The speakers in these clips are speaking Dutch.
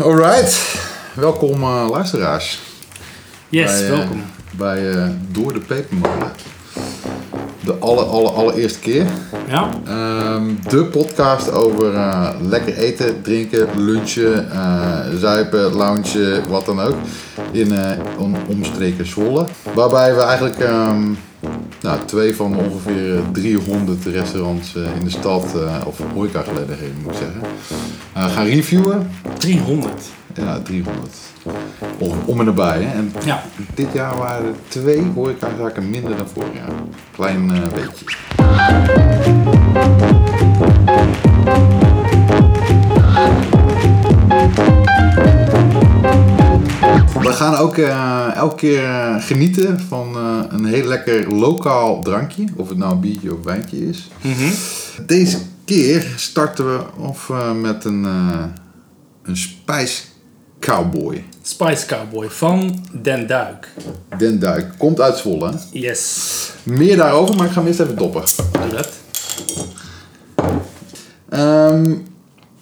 Alright, welkom uh, luisteraars. Yes, bij, welkom. bij uh, Door de Pepermolen. De aller, aller, allereerste keer. Ja. Um, de podcast over lekker eten, drinken, lunchen, zuipen, loungen, wat dan ook. In om, omstreken Zwolle. Waarbij we eigenlijk um, nou, twee van ongeveer 300 restaurants in de stad, of horecagelegenheden moet ik zeggen, gaan reviewen. 300? Ja, 300. Om, om en nabij. Hè? En ja. dit jaar waren er twee horecazaken minder dan vorig jaar. Klein uh, beetje. We gaan ook uh, elke keer genieten van uh, een heel lekker lokaal drankje. Of het nou een biertje of wijntje is. Mm -hmm. Deze keer starten we of met een, een Spice Cowboy. Spice Cowboy van Den Duik. Den Duik. Komt uit Zwolle. Yes. Meer daarover, maar ik ga hem eerst even doppen. Doe dat. Um,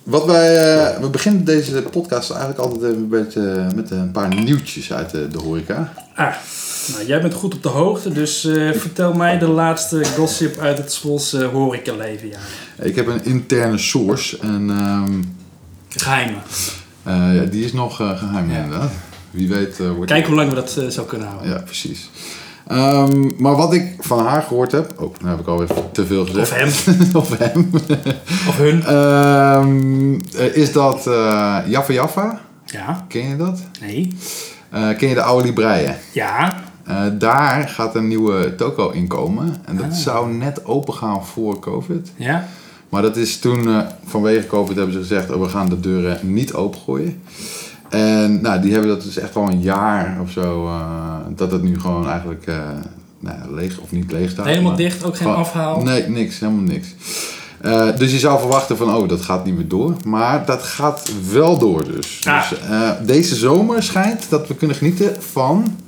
wat wij, uh, we beginnen deze podcast eigenlijk altijd even beetje met een paar nieuwtjes uit de, de horeca. Ah, nou, jij bent goed op de hoogte, dus uh, vertel mij de laatste gossip uit het Zwolse horecaleven. Ja. Ik heb een interne source en... Um, Geheime. Ja, die is nog geheim ja. inderdaad. Wie weet... Wordt Kijk hoe lang we dat zou kunnen houden. Ja, precies. Um, maar wat ik van haar gehoord heb... Oh, nou heb ik alweer te veel gezegd. Of hem. of hem. of hun. Um, is dat Jaffa Jaffa. Ja. Ken je dat? Nee. ken je de oude Libreien? Ja. daar gaat een nieuwe toko in komen. En dat ah. zou net open gaan voor COVID. Ja. Maar dat is toen, uh, vanwege COVID hebben ze gezegd, oh, we gaan de deuren niet opengooien. En nou, die hebben dat dus echt al een jaar of zo, uh, dat het nu gewoon eigenlijk uh, nou, leeg of niet leeg staat. Helemaal dicht, ook geen gewoon, afhaal? Nee, niks, helemaal niks. dus je zou verwachten van, oh, dat gaat niet meer door. Maar dat gaat wel door dus. Ah. dus deze zomer schijnt dat we kunnen genieten van,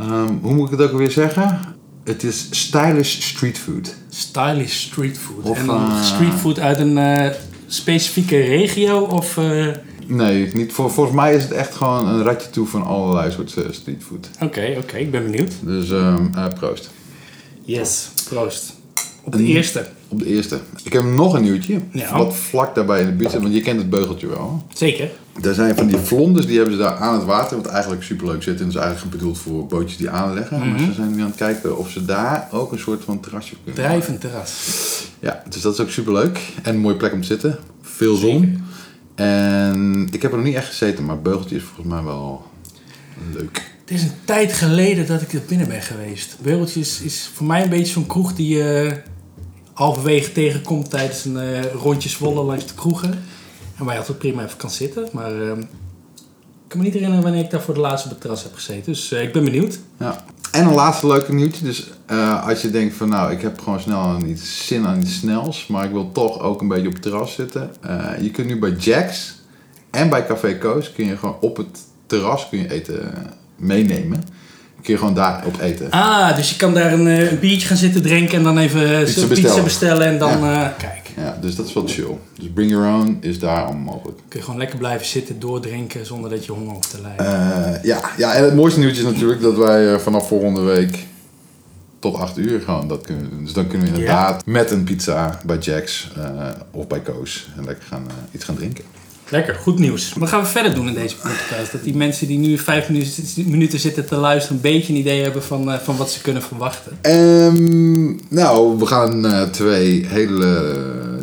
um, hoe moet ik het ook alweer zeggen? Het is stylish street food. Stylish street food. Of, en street food uit een specifieke regio? Of. Nee, niet voor, volgens mij is het echt gewoon een ratje toe van allerlei soorten street food. Oké, okay, oké, okay, ik ben benieuwd. Dus um, proost. Yes, proost. Op de eerste. Op de eerste. Ik heb nog een nieuwtje. Ja. Wat vlak daarbij in de buurt zit, want je kent het beugeltje wel. Zeker. Er zijn van die vlonders, die hebben ze daar aan het water, wat eigenlijk superleuk zit. En dat is eigenlijk bedoeld voor bootjes die aanleggen. Mhm. Maar ze zijn nu aan het kijken of ze daar ook een soort van terrasje kunnen Drijvend terras. Ja, dus dat is ook superleuk. En een mooie plek om te zitten. Veel zon. Zeker. En ik heb er nog niet echt gezeten, maar beugeltje is volgens mij wel leuk. Het is een tijd geleden dat ik er binnen ben geweest. Beugeltje is, is voor mij een beetje zo'n kroeg die je halverwege tegenkomt tijdens een uh, rondje zwollen langs de kroegen. En waar je altijd prima even kan zitten. Maar uh, ik kan me niet herinneren wanneer ik daar voor de laatste op het terras heb gezeten. Dus uh, ik ben benieuwd. Ja. En een laatste leuke nieuwtje. Dus uh, als je denkt van nou, ik heb gewoon snel aan iets zin aan iets snels. Maar ik wil toch ook een beetje op het terras zitten. je kunt nu bij Jack's en bij Café Koos kun je gewoon op het terras kun je eten meenemen. Kun je gewoon daar op eten. Ah, dus je kan daar een, een biertje gaan zitten drinken en dan even pizza pizza bestellen. bestellen en dan Ja. uh, kijk. Ja, dus dat is wel chill. Dus bring your own is daar allemaal mogelijk. Kun je gewoon lekker blijven zitten, doordrinken zonder dat je honger hoeft te lijden. Uh, ja, ja, en het mooiste nieuwtje is natuurlijk dat wij uh, vanaf volgende week tot 8 uur gewoon dat kunnen doen. Dus dan kunnen we inderdaad ja. met een pizza bij Jack's of bij Koos en lekker gaan, iets gaan drinken. Lekker, goed nieuws. Wat gaan we verder doen in deze podcast? Dat die mensen die nu vijf minuten zitten te luisteren... een beetje een idee hebben van, uh, van wat ze kunnen verwachten. Um, nou, we gaan uh, twee hele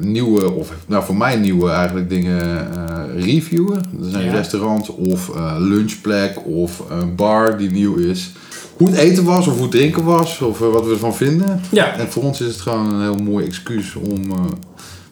nieuwe, of nou voor mij nieuwe eigenlijk dingen uh, reviewen. Er zijn Ja. restaurants of lunchplek of een bar die nieuw is. Hoe het eten was of hoe het drinken was of wat we ervan vinden. Ja. En voor ons is het gewoon een heel mooi excuus om...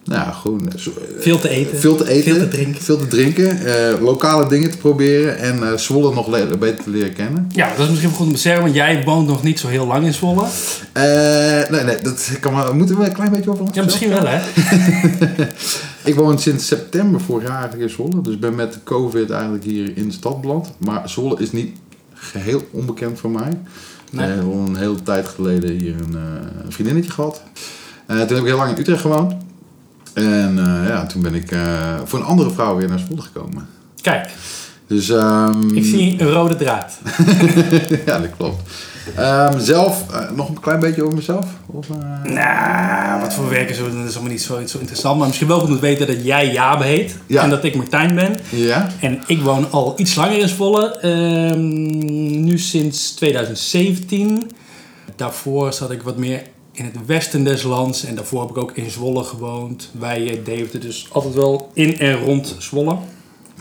nou ja, gewoon zo, Veel te eten. veel te eten, Veel te drinken. veel te drinken, uh, lokale dingen te proberen en uh, Zwolle nog le- beter te leren kennen. Ja, dat is misschien wel goed om te zeggen, want jij woont nog niet zo heel lang in Zwolle. Uh, nee, nee, dat kan maar, moeten we een klein beetje over ons Ja, misschien wel hè. Ik woon sinds september vorig jaar eigenlijk in Zwolle, dus ben met de COVID eigenlijk hier in de stad beland. Maar Zwolle is niet geheel onbekend voor mij. Nee. Ik heb al een hele tijd geleden hier een, een vriendinnetje gehad. toen heb ik heel lang in Utrecht gewoond. En uh, ja, toen ben ik uh, voor een andere vrouw weer naar Zwolle gekomen. Kijk, Dus ehm, ik zie een rode draad. ja, dat klopt. Ehm, zelf, eh, nog een klein beetje over mezelf? Of, eh, Nou, wat voor werk is dat is allemaal niet zo, zo interessant. Maar misschien wel goed om te weten dat jij Jabe heet. Ja. En dat ik Martijn ben. Ja? En ik woon al iets langer in Zwolle. ehm, nu sinds 2017. Daarvoor zat ik wat meer in het westen des lands. En daarvoor heb ik ook in Zwolle gewoond. Wij eh, Deventer dus altijd wel in en rond Zwolle.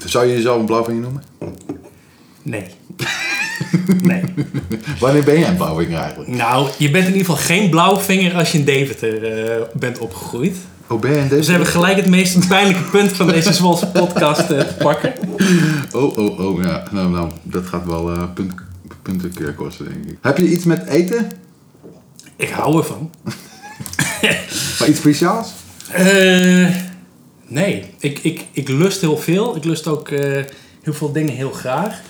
Zou je jezelf een blauwvinger noemen? Nee. nee. Wanneer ben jij een blauwvinger eigenlijk? Nou, je bent in ieder geval geen blauwvinger als je in Deventer eh, bent opgegroeid. Oh, ben een Dus deze? we hebben gelijk het meest pijnlijke punt van deze Zwolse podcast eh, te pakken. Oh, oh, oh, ja. Nou, nou, dat gaat wel eh punt, punten keer kosten, denk ik. Heb je iets met eten? Ik hou ervan. Maar iets speciaals? Eh, nee, ik, ik, ik lust heel veel. Ik lust ook eh, heel veel dingen heel graag.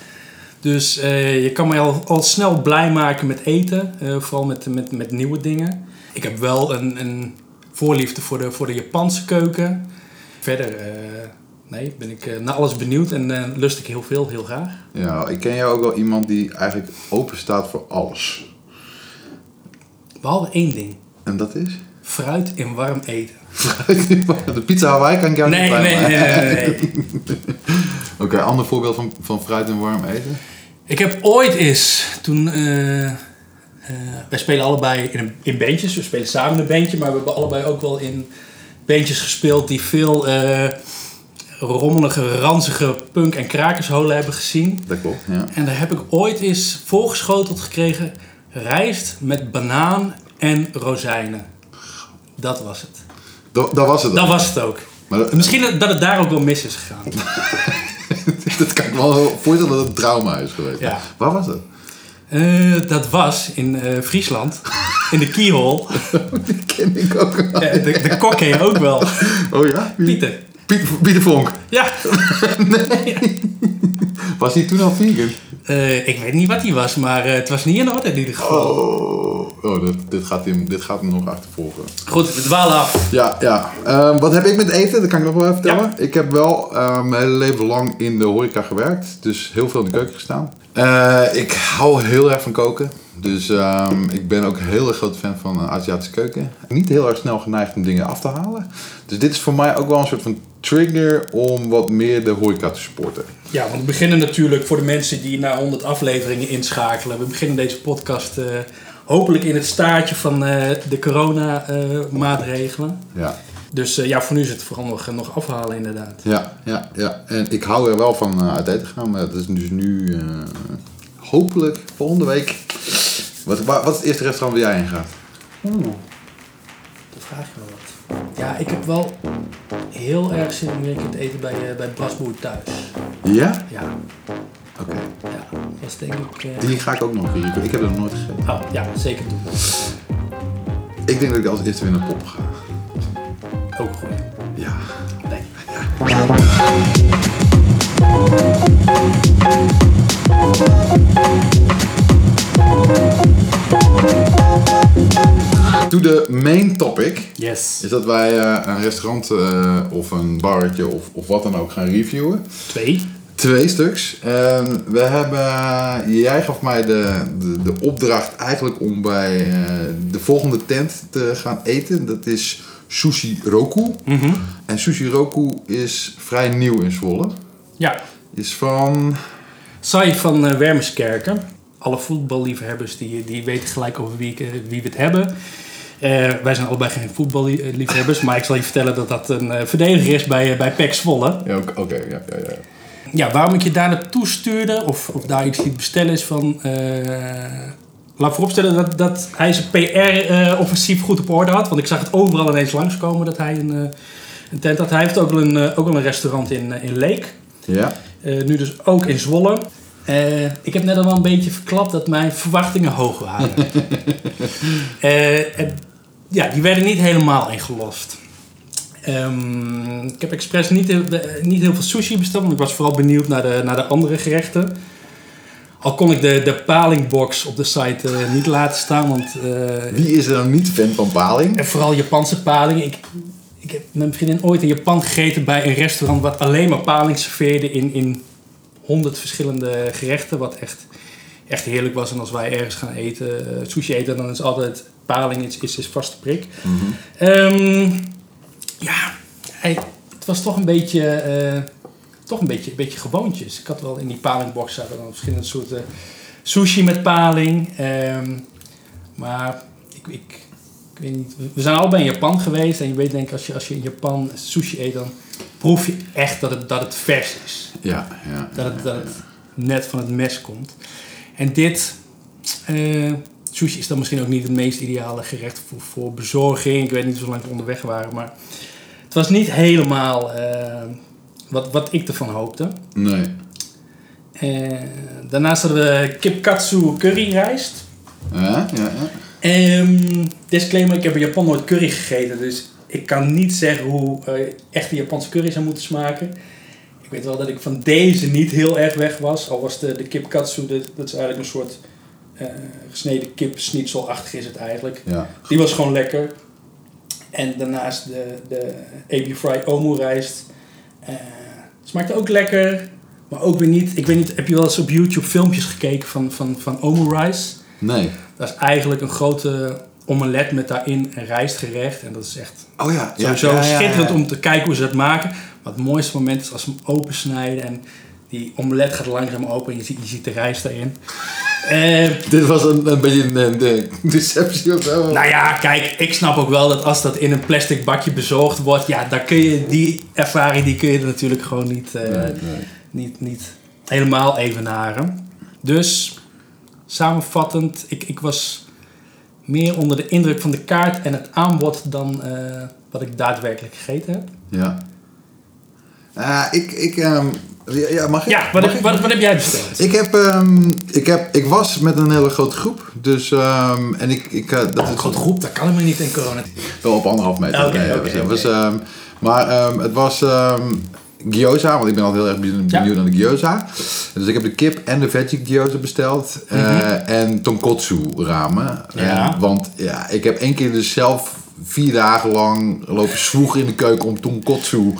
Dus eh, je kan mij al, al snel blij maken met eten. vooral met, met, met nieuwe dingen. Ik heb wel een, een voorliefde voor de, voor de Japanse keuken. Verder, nee, ben ik naar alles benieuwd en lust ik heel veel, heel graag. Ja, ik ken jou ook wel iemand die eigenlijk open staat voor alles. Behalve één ding. En dat is? Fruit en warm eten. De pizza Hawaii kan ik jou Nee, niet nee, bij nee, nee, nee, nee. Oké, ander voorbeeld van, van fruit en warm eten? Ik heb ooit eens, toen... eh, wij spelen allebei in, een, in bandjes. We spelen samen in een bandje, maar we hebben allebei ook wel in bandjes gespeeld die veel eh, rommelige, ranzige punk- en krakersholen hebben gezien. Dat klopt, ja. En daar heb ik ooit eens voorgeschoteld gekregen rijst met banaan en rozijnen. Dat was het. Dat, dat was het Dat dan. was het ook. Maar dat, Misschien dat het daar ook wel mis is gegaan. dat kan ik me wel voorstellen dat het een trauma is geweest. Ja. Waar was het? Eh, dat was in eh, Friesland, in de Kiehol. Die ken ik ook wel. Ja, de, de kok ken je ook wel. Oh ja? Wie? Pieter. Piet, Pieter Vonk. Ja. Was hij toen al vegan? Eh, ik weet niet wat hij was, maar eh, het was niet in orde in ieder geval. Oh, oh dit, dit, gaat hem, dit gaat hem nog achtervolgen. Goed, we dwalen af. Ja, ja. Ehm, wat heb ik met eten? Dat kan ik nog wel even vertellen. Ik heb wel ehm, mijn hele leven lang in de horeca gewerkt. Dus heel veel in de keuken gestaan. Eh, ik hou heel erg van koken. Dus ehm, ik ben ook een hele grote fan van Aziatische keuken. Niet heel erg snel geneigd om dingen af te halen. Dus dit is voor mij ook wel een soort van trigger om wat meer de horeca te supporten. Ja, want we beginnen natuurlijk voor de mensen die na 100 afleveringen inschakelen. We beginnen deze podcast eh, hopelijk in het staartje van eh, de corona-maatregelen. Ja. dus eh, ja, voor nu is het vooral nog, nog afhalen inderdaad. Ja, ja, ja. En ik hou er wel van uh, uit eten gaan. Maar dat is dus nu uh, hopelijk volgende week. Wat, wat is het eerste restaurant waar jij heen gaat? Oeh, dat vraag je wel. Ja, ik heb wel heel erg zin om een keer te eten bij, uh, bij Brasboer thuis. Ja? Ja. Oké. Okay. Ja, dat is denk ik... Uh... Die ga ik ook nog keer. Ik heb er nog nooit gegeten. Oh, ja, zeker doen. Ik denk dat ik als eerste weer naar Pop ga. Ook goed. Ja. Nee. To the main topic. Yes. Is dat wij uh, een restaurant uh, of een barretje of, of wat dan ook gaan reviewen. Twee. Twee stuks. En we hebben, jij gaf mij de, de, de opdracht eigenlijk om bij uh, de volgende tent te gaan eten. Dat is Sushi Roku. Mm -hmm. En Sushi Roku is vrij nieuw in Zwolle. Ja. Is van... Sai van uh, Wermerskerken. Alle voetballiefhebbers die, die weten gelijk over wie, wie we het hebben. Uh, wij zijn allebei geen voetballiefhebbers, maar ik zal je vertellen dat dat een uh, verdediger is bij, bij PEC Zwolle. Ja, Oké, okay, ja, ja, ja. Ja, waarom ik je daar naartoe stuurde, of, of daar iets liet bestellen, is van... Laat vooropstellen dat, dat hij zijn PR-offensief goed op orde had. Want ik zag het overal ineens langskomen dat hij een, een tent had. Hij heeft ook wel een, ook wel een restaurant in, in Leek. Ja. nu dus ook in Zwolle. Uh, ik heb net al wel een beetje verklapt dat mijn verwachtingen hoog waren. uh, en, ja, die werden niet helemaal ingelost. Um, ik heb expres niet, heel, niet heel veel sushi besteld, want ik was vooral benieuwd naar de, naar de andere gerechten. Al kon ik de, de palingbox op de site uh, niet laten staan, want... Wie is er dan niet fan van paling? En vooral Japanse paling. Ik, ik heb met mijn vriendin ooit in Japan gegeten bij een restaurant wat alleen maar paling serveerde in, in honderd verschillende gerechten. Wat echt, echt heerlijk was. En als wij ergens gaan eten, eh, sushi eten, dan is altijd paling iets, is, is vaste prik. Ehm, ja, hij- het was toch een beetje, eh, toch een beetje, een beetje gewoontjes. Ik had wel in die palingbox zaten dan verschillende soorten sushi met paling. Ehm, maar ik, ik, ik weet niet. We zijn allebei in Japan geweest. En je weet denk ik, als je, als je in Japan sushi eet, dan proef je echt dat het, dat het vers is. Ja, ja. Dat het, dat het net van het mes komt. En dit, eh, sushi is dan misschien ook niet het meest ideale gerecht voor, voor bezorging. Ik weet niet hoe lang we onderweg waren, maar het was niet helemaal eh, wat, wat ik ervan hoopte. Nee. Eh, daarnaast hadden we kip katsu curry rijst. Ja, ja, ja. Ehm disclaimer, ik heb in Japan nooit curry gegeten, dus ik kan niet zeggen hoe eh, echte Japanse curry zou moeten smaken. Ik weet wel dat ik van deze niet heel erg weg was, al was de, de kip katsu, dat, dat is eigenlijk een soort eh, gesneden kip schnitzelachtig is het eigenlijk. ja. Die was gewoon lekker. En daarnaast de, de ebi fry omu rijst. eh smaakte ook lekker, maar ook weer niet. Ik weet niet, heb je wel eens op YouTube filmpjes gekeken van, van, van rice? Nee. Dat is eigenlijk een grote omelet met daarin een rijstgerecht. En dat is echt Oh ja. sowieso ja, ja, ja. schitterend om te kijken hoe ze dat maken. Maar het mooiste moment is als ze hem opensnijden en die omelet gaat langzaam open en je ziet, je ziet de rijst daarin. Eh, Dit was een, een beetje een, een, een deceptie of zo. nou ja, kijk, ik snap ook wel dat als dat in een plastic bakje bezorgd wordt, ja, dan kun je die ervaring die kun je er natuurlijk gewoon niet, Nee, nee. niet, niet helemaal evenaren. Dus, samenvattend, ik, ik was meer onder de indruk van de kaart en het aanbod dan eh, wat ik daadwerkelijk gegeten heb. Ja. Ah, ik, ik, ehm, ja, mag ik? Ja, wat, Mag heb, ik? wat, wat heb jij besteld? Ik heb, ehm, ik heb, ik was met een hele grote groep, dus, ehm, en ik, ik, eh, dat Een is grote groep, dat kan helemaal niet in corona. wel op anderhalf meter. Oké, Nee, was- dat oké. was, ehm, maar het was gyoza, want ik ben altijd heel erg benieuwd Ja. naar de gyoza. Dus ik heb de kip en de veggie gyoza besteld eh, en tonkotsu ramen. Mhm. Ja. En- want ja, ik heb één keer dus zelf vier dagen lang lopen zwoegen in de keuken om tonkotsu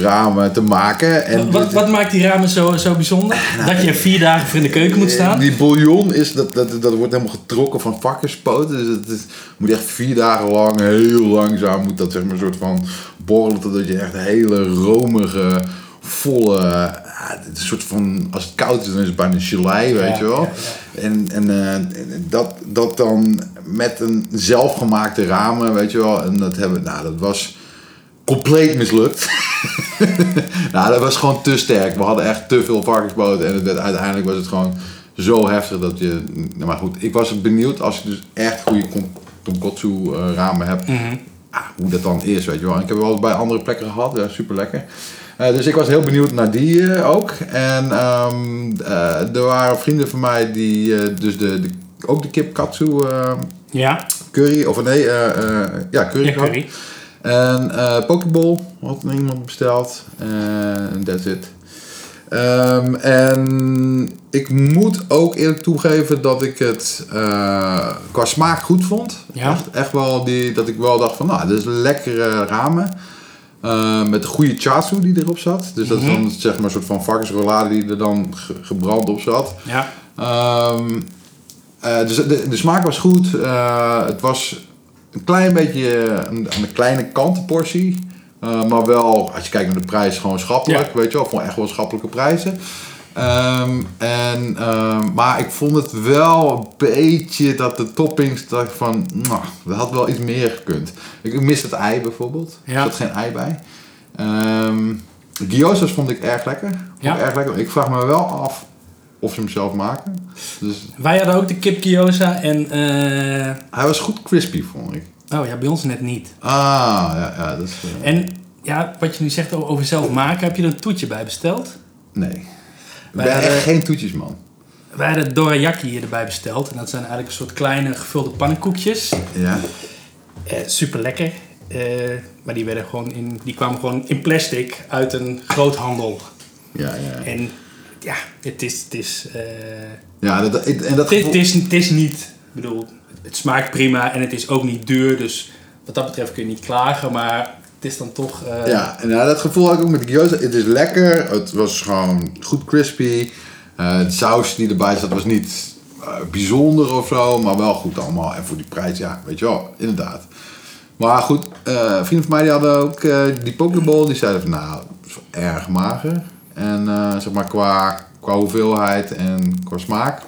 ramen te maken. En Wat, wat maakt die ramen zo, zo bijzonder? dat je er vier dagen voor in de keuken moet staan? Die bouillon is, dat, dat, dat wordt helemaal getrokken van varkenspoten. Dus het is, moet echt vier dagen lang, heel langzaam, moet dat zeg maar een soort van borrelen. Totdat je echt een hele romige, volle, een soort van, als het koud is, dan is het bijna gelei, weet Ja, je wel. ja, En, en eh, dat, dat dan met een zelfgemaakte ramen, weet je wel. En dat hebben, nou, dat was compleet mislukt. nou, dat was gewoon te sterk. We hadden echt te veel varkensboten. En het werd, uiteindelijk was het gewoon zo heftig dat je... Nou, maar goed, ik was benieuwd als je dus echt goede tonkotsu eh, ramen hebt. Mhm. ah, hoe dat dan is, weet je wel. En ik heb het wel eens bij andere plekken gehad. Ja, super lekker. dus ik was heel benieuwd naar die eh, ook. En ehm, eh, er waren vrienden van mij die eh, dus de, de, ook de kip katsu eh, Ja, curry, of nee, eh, eh, ja, curry ja curry. En eh Pokeball had iemand besteld. En that's it. Ehm, en ik moet ook eerlijk toegeven dat ik het eh, qua smaak goed vond. Ja. Echt, echt wel die, dat ik wel dacht van, nou, dit is lekkere ramen. Eh, met goede chasu die erop zat. Dus dat is dan zeg maar een soort van varkensrollade die er dan ge- gebrand op zat. Ja, Ehm, eh, dus de, de smaak was goed. Het was een klein beetje eh, een- aan de kleine kant portie. Eh, maar wel, als je kijkt naar de prijs, gewoon schappelijk. Weet je wel, gewoon echt wel schappelijke prijzen. Ehm, en, ehm, maar ik vond het wel een beetje dat de toppings, dat ik van, nou, er had wel iets meer gekund. Ik, mis het ei bijvoorbeeld. Ja. Er zat geen ei bij. Ehm gyozas vond ik erg lekker. Vond Ja. ik erg lekker. Ik vraag me wel af of ze hem zelf maken. Dus wij hadden ook de kip gyoza en... eh, hij was goed crispy, vond ik. oh ja, bij ons net niet. Ah, ja, ja dat is... eh, En ja, wat je nu zegt over zelf maken, heb je er een toetje bij besteld? nee. Wij ben hadden- echt geen toetjes, man. Wij hadden dorayaki erbij besteld. En dat zijn eigenlijk een soort kleine gevulde pannenkoekjes. Ja. Eh, super lekker. maar die, werden gewoon in, die kwamen gewoon in plastic uit een groothandel. Ja, ja. En ja, het is... Het is eh, Ja, dat, en dat Het gevoel- het, is, het is niet, ik bedoel, het smaakt prima en het is ook niet duur. Dus wat dat betreft kun je niet klagen. Maar het is dan toch... eh, Ja, en nou, dat gevoel had ik ook met de gyoza. Het is lekker, het was gewoon goed crispy. Eh de saus die erbij zat was niet bijzonder of zo, maar wel goed allemaal. En voor die prijs, ja, weet je wel, inderdaad. Maar goed, vrienden van mij die hadden ook die pokeball. Die zeiden van, nou, erg mager. En eh, zeg maar qua, qua hoeveelheid en qua smaak.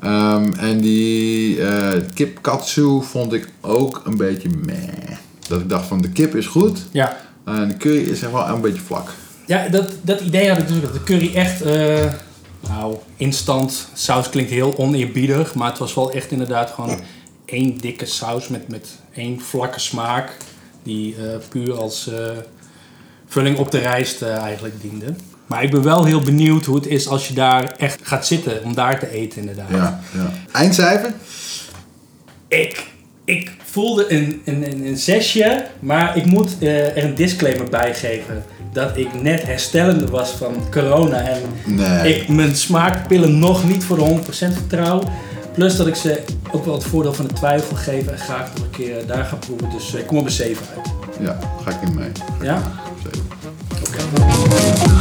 Ehm, en die eh kip katsu vond ik ook een beetje meh. Dat ik dacht van, de kip is goed. ja. En de curry is echt wel een beetje vlak. Ja, dat, dat idee had ik dus ook. Dat de curry echt, eh, nou, instant saus klinkt heel oneerbiedig, maar het was wel echt inderdaad gewoon één dikke saus met, met één vlakke smaak, die eh, puur als eh, vulling op de rijst eh, eigenlijk diende. Maar ik ben wel heel benieuwd hoe het is als je daar echt gaat zitten om daar te eten inderdaad. Ja, ja. Eindcijfer? Ik, ik voelde een, een, een, zesje, maar ik moet eh, er een disclaimer bij geven. Dat ik net herstellende was van corona en Nee. ik mijn smaakpillen nog niet voor de 100% vertrouw. Plus dat ik ze ook wel het voordeel van de twijfel geef en graag nog een keer daar ga proeven. Dus eh, ik kom op een 7 uit. Ja, ga ik in mee. Ga ik Ja? in mee. Zeker.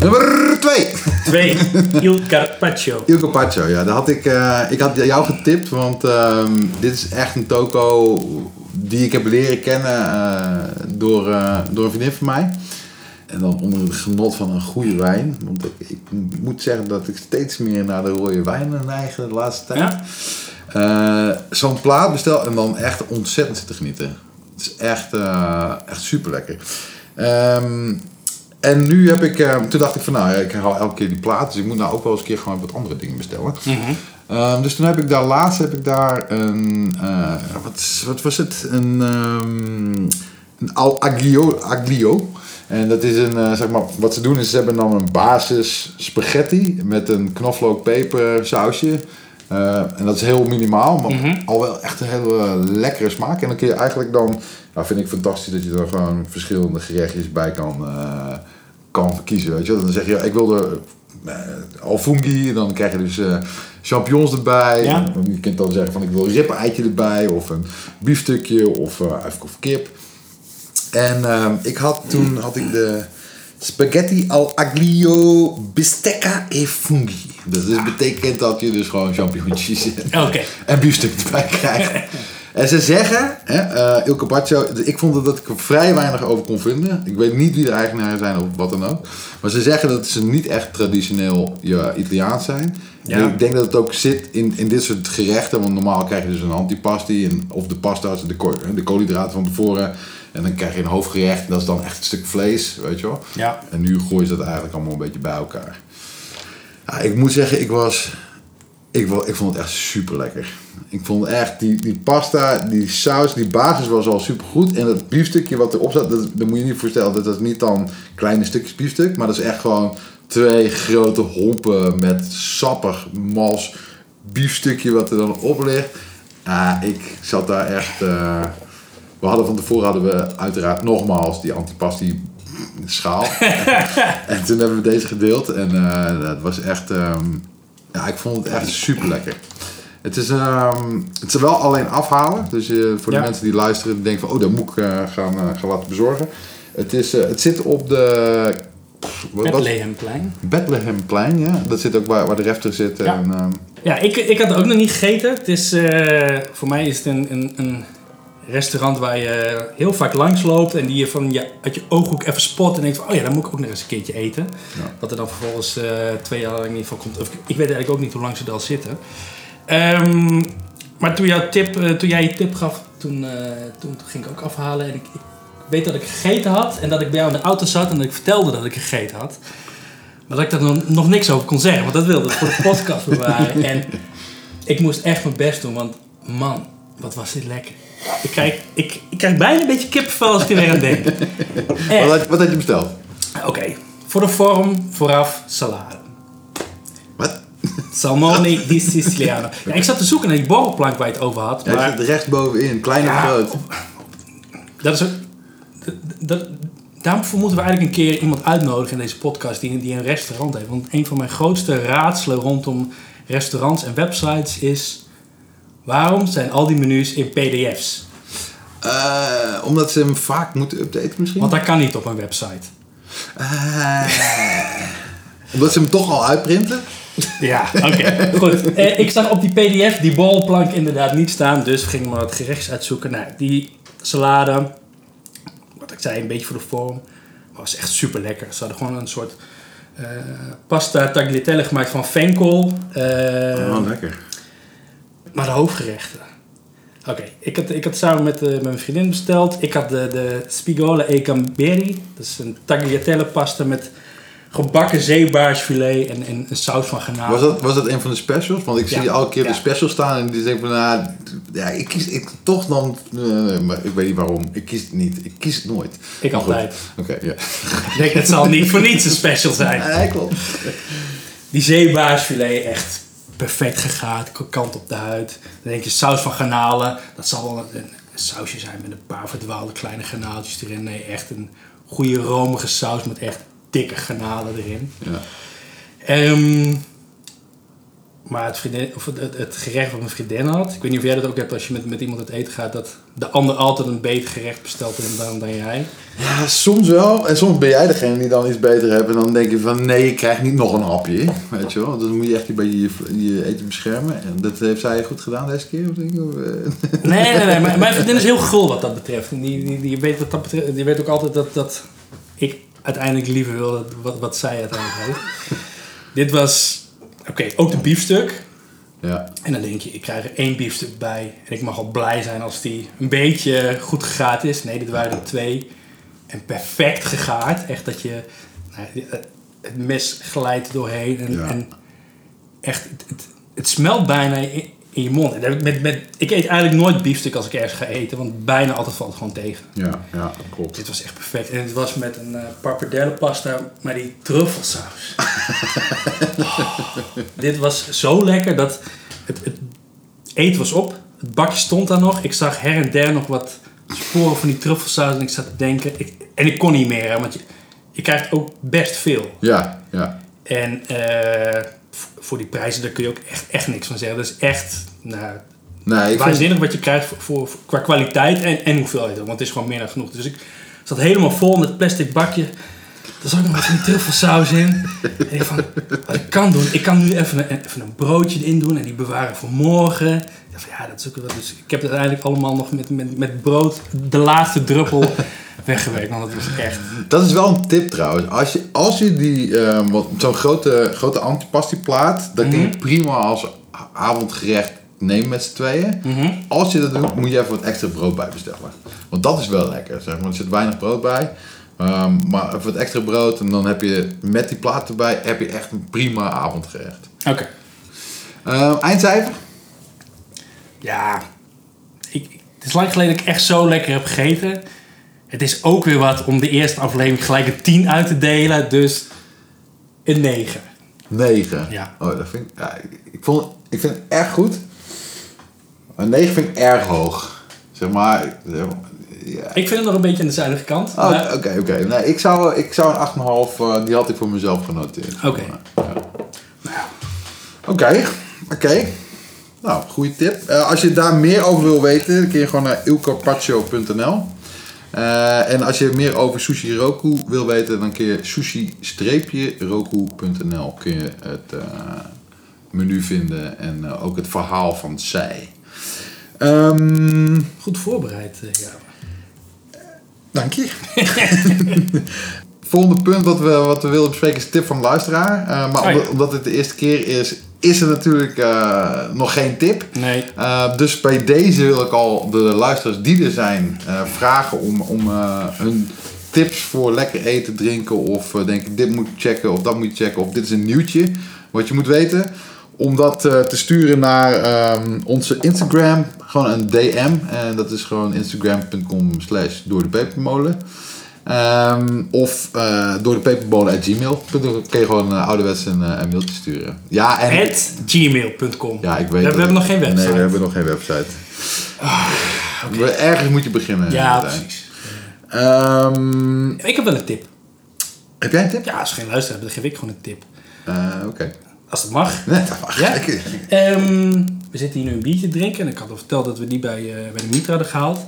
Nummer 2. 2. Il Carpaccio. Il Carpaccio, ja. Dat had ik, eh, ik had jou getipt, want ehm, dit is echt een toko die ik heb leren kennen eh, door, eh, door een vriendin van mij. En dan onder het genot van een goede wijn. Want ik, ik moet zeggen dat ik steeds meer naar de rode wijnen neig de laatste tijd. Ja? Eh, Zo'n plaat bestel en dan echt ontzettend zitten genieten. Het is echt, eh, echt super lekker. en nu heb ik, eh, toen dacht ik van nou, ja, ik haal elke keer die plaat, dus ik moet nou ook wel eens een keer gewoon wat andere dingen bestellen. Mhm. Ehm, dus toen heb ik daar laatst heb ik daar een, wat, wat was het? Een, ehm, een al aglio, aglio. En dat is een, eh, zeg maar, wat ze doen is ze hebben dan een basis spaghetti met een knoflook peper sausje. Eh, en dat is heel minimaal, maar Mhm. al wel echt een hele lekkere smaak. En dan kun je eigenlijk dan, nou vind ik fantastisch dat je er gewoon verschillende gerechtjes bij kan, eh, kan kiezen. Weet je? Dan zeg je, ik wil eh, alfungi, dan krijg je dus champignons erbij. Ja. En Je kunt dan zeggen van ik wil een erbij of een biefstukje of, of kip. En ehm, ik had toen had ik de spaghetti al aglio bistecca e funghi. Dus dat betekent dat je dus gewoon champignons Oké. en biefstuk erbij krijgt. En ze zeggen, hè, eh Il Carpaccio, ik vond dat ik er vrij weinig over kon vinden. Ik weet niet wie de eigenaren zijn of wat dan ook. Maar ze zeggen dat ze niet echt traditioneel ja, Italiaans zijn. Ja. En ik denk dat het ook zit in, in dit soort gerechten. Want normaal krijg je dus een antipasti. En, of de pasta's, de, de koolhydraten van tevoren. En dan krijg je een hoofdgerecht. En dat is dan echt een stuk vlees, weet je wel. Ja. En nu gooien ze dat eigenlijk allemaal een beetje bij elkaar. Ja, ik moet zeggen, ik was... Ik, ik vond het echt super lekker. Ik vond echt die, die pasta, die saus, die basis was al super goed. En dat biefstukje wat erop zat, dat, dat moet je niet voorstellen. Dat is niet dan kleine stukjes biefstuk. Maar dat is echt gewoon twee grote hompen met sappig, mals biefstukje wat er dan op ligt. Ja, ik zat daar echt... eh, we hadden van tevoren hadden we uiteraard nogmaals die antipasti schaal. en toen hebben we deze gedeeld. En eh, dat was echt... ehm, ja, ik vond het echt super lekker. Het is, ehm, het is wel alleen afhalen. Dus voor de Ja. mensen die luisteren en denken van... Oh, dat moet ik eh, gaan, eh, gaan laten bezorgen. Het, is, eh, het zit op de... Bethlehemplein. Bethlehemplein, ja. Dat zit ook waar, waar de refter zit. Ja. En, ehm, Ja, ik, ik had het ook nog niet gegeten. Het is, voor mij is het een, een, een restaurant waar je heel vaak langs loopt en die je van je, uit je ooghoek even spot en denkt van, oh ja, dan moet ik ook nog eens een keertje eten. Ja. Dat er dan vervolgens eh, twee jaar lang in ieder geval komt. Of, ik weet eigenlijk ook niet hoe lang ze er al zitten. Ehm, maar toen, jouw tip, eh, toen jij je tip gaf, toen, eh, toen, toen ging ik ook afhalen en ik, ik weet dat ik gegeten had en dat ik bij jou in de auto zat en dat ik vertelde dat ik gegeten had. Maar dat ik daar nog, nog niks over kon zeggen, want dat wilde ik voor de podcast bewaren. En ik moest echt mijn best doen, want man, wat was dit lekker. Ik krijg, ik, ik krijg bijna een beetje kippenvel als ik er weer aan denk. Wat, had, wat had je besteld? Oké, voor de vorm vooraf salade. Wat? Salmone di Siciliano. Ja, ik zat te zoeken naar die borrelplank waar je het over had. Maar zit rechtsbovenin, klein of Ja, groot. dat is ook... Dat, daarvoor moeten we eigenlijk een keer iemand uitnodigen in deze podcast die, die een restaurant heeft. Want een van mijn grootste raadselen rondom restaurants en websites is... Waarom zijn al die menus in pdf's? Eh, omdat ze hem vaak moeten updaten misschien? Want dat kan niet op een website. Eh, omdat ze hem toch al uitprinten? Ja, oké. Goed. Eh, ik zag op die pdf die bolplank inderdaad niet staan. Dus we gingen maar wat gerechts uitzoeken. Nou, die salade, wat ik zei, een beetje voor de vorm. Was echt super lekker. Ze hadden gewoon een soort eh, pasta tagliatelle gemaakt van venkel. Eh, oh, lekker. Maar de hoofdgerechten. Oké, ik, had, ik had samen met, eh, met mijn vriendin besteld. Ik had de, de Spigola e Camberi. Dat is een tagliatelle pasta met gebakken zeebaarsfilet en, en een saus van garnalen. Was dat, was dat een van de specials? Want ik zie Ja. elke keer Ja. de specials staan en die zeggen van, nou, ja, ik kies ik, toch dan, eh, maar ik weet niet waarom. Ik kies het niet. Ik kies het nooit. Ik Maar goed. altijd. Oké, ja. Ik denk, het zal niet voor niets een special zijn. Nee, klopt. Die zeebaarsfilet echt perfect gegaard, krokant op de huid. Dan denk je saus van garnalen. Dat zal wel een, een sausje zijn met een paar verdwaalde kleine garnaaltjes erin. Nee, echt een goede romige saus met echt dikke garnalen erin. Ja. Ehm, maar het, vriendin, of het, het, het gerecht wat mijn vriendin had, ik weet niet of jij dat ook hebt als je met, met iemand uit eten gaat, dat de ander altijd een beter gerecht bestelt dan, dan jij. Ja, soms wel. En soms ben jij degene die dan iets beter hebt. En dan denk je van, nee, ik krijg niet nog een hapje. Weet je wel? Dan moet je echt een beetje je, je eten beschermen. En dat heeft zij goed gedaan deze keer? Of denk of, eh? Nee, nee, nee. Mijn, mijn vriendin is heel gul wat dat betreft. Die, die, die, weet wat dat betreft, die weet ook altijd dat, dat ik uiteindelijk liever wil dat, wat, wat zij uiteindelijk heeft. Dit was, oké, ook de biefstuk. Ja. En dan denk je, ik krijg er één biefstuk bij. En ik mag al blij zijn als die een beetje goed gegaard is. Nee, dit waren er twee. En perfect gegaard. Echt dat je nou, het- het mes glijdt doorheen. En, Ja. en echt, het, het, het smelt bijna in, in je mond. En Met, met, ik eet eigenlijk nooit biefstuk als ik ergens ga eten. Want bijna altijd valt het gewoon tegen. Ja, ja, klopt. Dit was echt perfect. En het was met een uh, pappardelle pasta, maar die truffelsaus. Oh, dit was zo lekker dat het, het eten was op. Het bakje stond daar nog. Ik zag her en der nog wat sporen van die truffelsaus. En ik zat te denken. Ik, en ik kon niet meer, hè, want je, je krijgt ook best veel. Ja, ja. En eh, voor die prijzen, daar kun je ook echt, echt niks van zeggen. Dat is echt nou, Nee, ik vind, waanzinnig wat je krijgt voor, qua kwaliteit en, en hoeveelheid. Want het is gewoon meer dan genoeg. Dus ik zat helemaal vol met plastic bakje. Er zat nog wat van die truffelsaus in. En ik van, wat ik kan doen, ik kan nu even een, even een broodje erin doen en die bewaren voor morgen. Ik dacht van, ja, dat is ook wel. Dus ik heb het uiteindelijk allemaal nog met, met, met brood, de laatste druppel, weggewerkt. Want dat was echt. dat is wel een tip trouwens. Als je, als je die, wat- zo'n grote, grote antipasti-plaat, dat kun je Mhm. prima als avondgerecht nemen met z'n tweeën. Mhm. Als je dat doet, moet je even wat extra brood bij bestellen. Want dat is wel lekker, zeg maar. Er zit weinig brood bij. Ehm, maar even wat extra brood en dan heb je met die plaat erbij heb je echt een prima avondgerecht. Oké. Ehm, eindcijfer? Ja, ik, het is lang geleden dat ik echt zo lekker heb gegeten. Het is ook weer wat om de eerste aflevering gelijk een 10 uit te delen. Dus een 9. 9. Ja. Oh, dat vind ik, ja, ik, vond, ik vind het erg goed. Een 9 vind ik erg hoog. Zeg maar, zeg maar, ja. Ik vind het nog een beetje aan de zuinige kant. Oh, maar- Oké, oké. Nee, ik zou, ik zou een 8,5, eh, die had ik voor mezelf genoteerd. Oké. Ja. Oké, oké. Nou, goede tip. Eh, als je daar meer over wil weten, dan kun je gewoon naar ilcarpaccio.nl. Eh, en als je meer over Sushi Roku wil weten, dan kun je sushi-roku.nl kun je het menu vinden en ook het verhaal van zij. Ehm, Goed voorbereid, ja. Dank je. Volgende punt wat we, wat we willen bespreken is tip van luisteraar. Eh, maar Oh ja. omdat, het de eerste keer is, is er natuurlijk eh, nog geen tip. Nee. Eh, dus bij deze wil ik al de luisteraars die er zijn vragen om, om hun tips voor lekker eten, drinken of uh, denken dit moet je checken of dat moet je checken of dit is een nieuwtje wat je moet weten. Om dat te sturen naar um, onze Instagram, gewoon een DM. En dat is gewoon instagram.com slash door de pepermolen. Um, of uh, door de pepermolen at gmail. Dan kun je gewoon uh, ouderwets een, een mailtje sturen. Ja, en... At gmail.com. Ja, ik weet We, we hebben nog geen website. Nee, we hebben nog geen website. Ah, okay. Ergens moet je beginnen. Ja, precies. Ehm, Ik heb wel een tip. heb jij een tip? Ja, als je geen luisteraar hebt, dan geef ik gewoon een tip. Eh, Oké. Als het mag. Nee, dat mag. Ja? Ehm, we zitten hier nu een biertje te drinken. En ik had al verteld dat we die bij, eh, bij de Mitra hadden gehaald.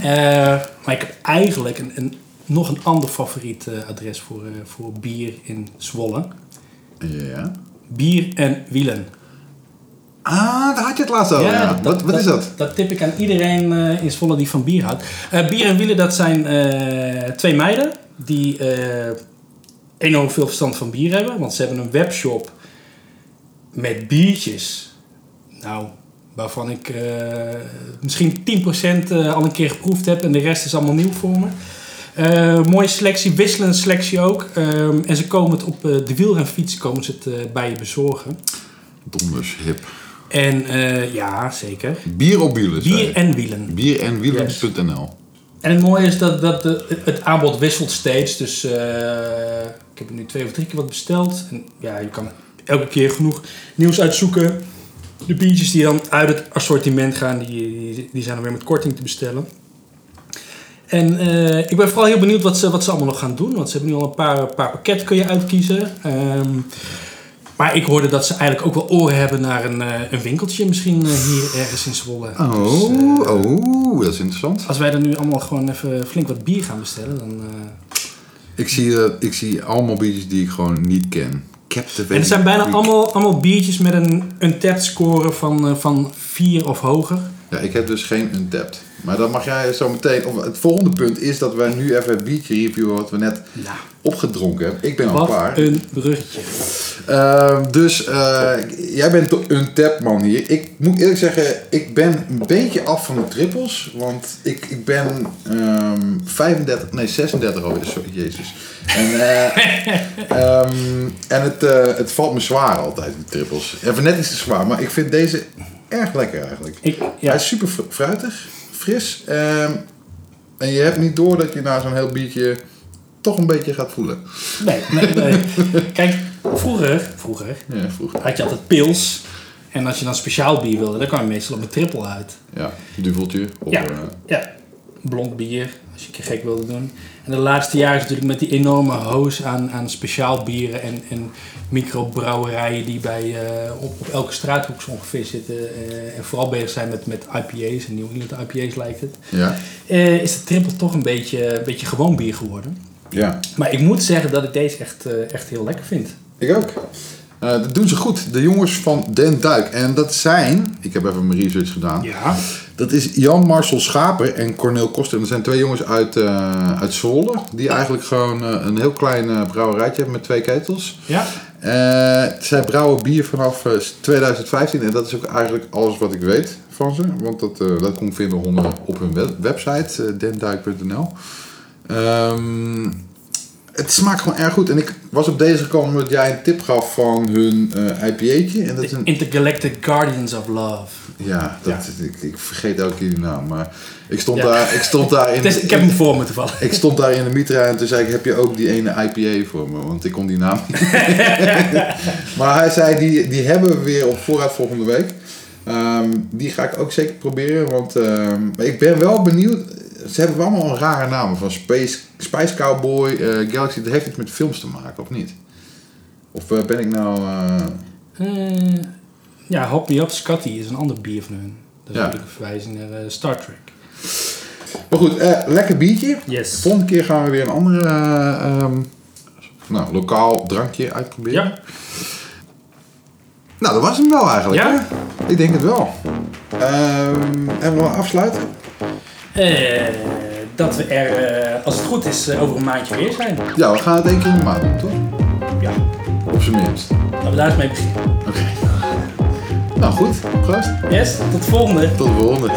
Eh, maar ik heb eigenlijk een, een, nog een ander favoriet eh, adres voor, voor bier in Zwolle. Ja. Bier en wielen. Ah, daar had je het laatst over. Ja, wat, wat is dat? Dat tip ik aan iedereen in Zwolle die van bier houdt. Bier en wielen, dat zijn twee meiden die enorm veel verstand van bier hebben. Want ze hebben een webshop met biertjes. Nou, waarvan ik eh, misschien 10% eh, al een keer geproefd heb en de rest is allemaal nieuw voor me. Eh, mooie selectie, wisselende selectie ook. Ehm, en ze komen het op eh, de wielrenfiets komen ze het bij je bezorgen. Donders hip. En ja, zeker. Bier op wielen. Bier en wielen. Bier en wielen.nl. En het mooie is dat, dat de, het aanbod wisselt steeds. Dus ik heb nu twee of drie keer wat besteld. En ja, je kan elke keer genoeg nieuws uitzoeken. De biertjes die dan uit het assortiment gaan, die, die, zijn dan weer met korting te bestellen. En eh, ik ben vooral heel benieuwd wat ze, wat ze allemaal nog gaan doen. Want ze hebben nu al een paar, paar pakketten kun je uitkiezen. Ehm, maar ik hoorde dat ze eigenlijk ook wel oren hebben naar een, eh, een winkeltje. Misschien eh, hier ergens in Zwolle. Dus, Oh, eh, oh, dat is interessant. als wij dan nu allemaal gewoon even flink wat bier gaan bestellen, dan... Ik zie, ik zie allemaal biertjes die ik gewoon niet ken. Captivating. En het zijn bijna allemaal, allemaal biertjes met een untapped score van, eh, van 4 of hoger. Ja, ik heb dus geen Untapped. Maar dan mag jij zo meteen... Het volgende punt is dat wij nu even het biertje reviewen wat we net opgedronken hebben. Ik ben al wat klaar. een bruggetje. Ehm, dus eh, jij bent de Untapped man hier. Ik moet eerlijk zeggen, ik ben een beetje af van de trippels. Want ik, ik ben ehm 35, nee 36 alweer, sorry, jezus. En, eh, ehm, en het, eh, het valt me zwaar altijd, die trippels. Even net iets te zwaar, maar ik vind deze erg lekker eigenlijk. Ik, Hij ja, is super fr- fruitig, fris. ehm, en je hebt niet door dat je na zo'n heel biertje toch een beetje gaat voelen. nee, nee, nee. Kijk, vroeger, vroeger Ja, vroeg. had je altijd pils. En als je dan speciaal bier wilde, dan kwam je meestal op een triple uit. Ja, duveltje. Of, Ja. eh, Ja, blond bier, als je gek wilde doen. En de laatste jaren is natuurlijk met die enorme hoos aan, aan speciaal bieren en, en microbrouwerijen die bij, eh, op, op elke straathoek zo ongeveer zitten. eh, en vooral bezig zijn met, met IPA's en New England IPA's lijkt het. ja. eh, is de triple toch een beetje, een beetje gewoon bier geworden. ja, Maar ik moet zeggen dat ik deze echt, echt heel lekker vind. ik ook. Dat doen ze goed. De jongens van Den Duik. En dat zijn, ik heb even mijn research gedaan. Ja. Dat is Jan Marcel Schaper en Cornel Koster. Dat zijn twee jongens uit, eh uit Zwolle. Die eigenlijk gewoon eh, een heel klein eh, brouwerijtje hebben met twee ketels. Ja. Zij brouwen bier vanaf eh, 2015 en dat is ook eigenlijk alles wat ik weet van ze. Want dat, dat kon ik vinden onder, op hun web- website, denduik.nl. Ehm, het smaakt gewoon erg goed. En ik was op deze gekomen omdat jij een tip gaf van hun eh IPA'tje. En dat is een, Intergalactic Guardians of Love. ja, dat, Ik, ik vergeet elke keer die naam. Maar ik stond, Ja. daar, ik stond daar in... Is, ik heb hem voor me toevallig. Ik stond daar in de Mitra en toen zei ik, heb je ook die ene IPA voor me? Want ik kon die naam niet. maar hij zei, die, die hebben we weer op voorraad volgende week. Ehm, die ga ik ook zeker proberen, want ehm, ik ben wel benieuwd. Ze hebben allemaal rare namen, van Space, Spice Cowboy, eh, Galaxy. Dat heeft iets met films te maken, of niet? Of eh, ben ik nou... eh, ja, Hop Me Up Scotty is een ander bier van hun. Dat is Ja. natuurlijk een verwijzing naar Star Trek. Maar goed, lekker biertje. Yes. De volgende keer gaan we weer een andere eh, ehm, nou, lokaal drankje uitproberen. Ja, Nou, dat was hem wel eigenlijk. Ja? hè? Ik denk het wel. Ehm, en we gaan afsluiten. Eh, dat we er, eh, als het goed is, eh, over een maandje weer zijn. Ja, we gaan het één keer in de maand doen, toch? Ja, Op zijn minst. laten we daar eens mee beginnen. Oké. Nou goed, proost. Yes, tot de volgende. Tot de volgende.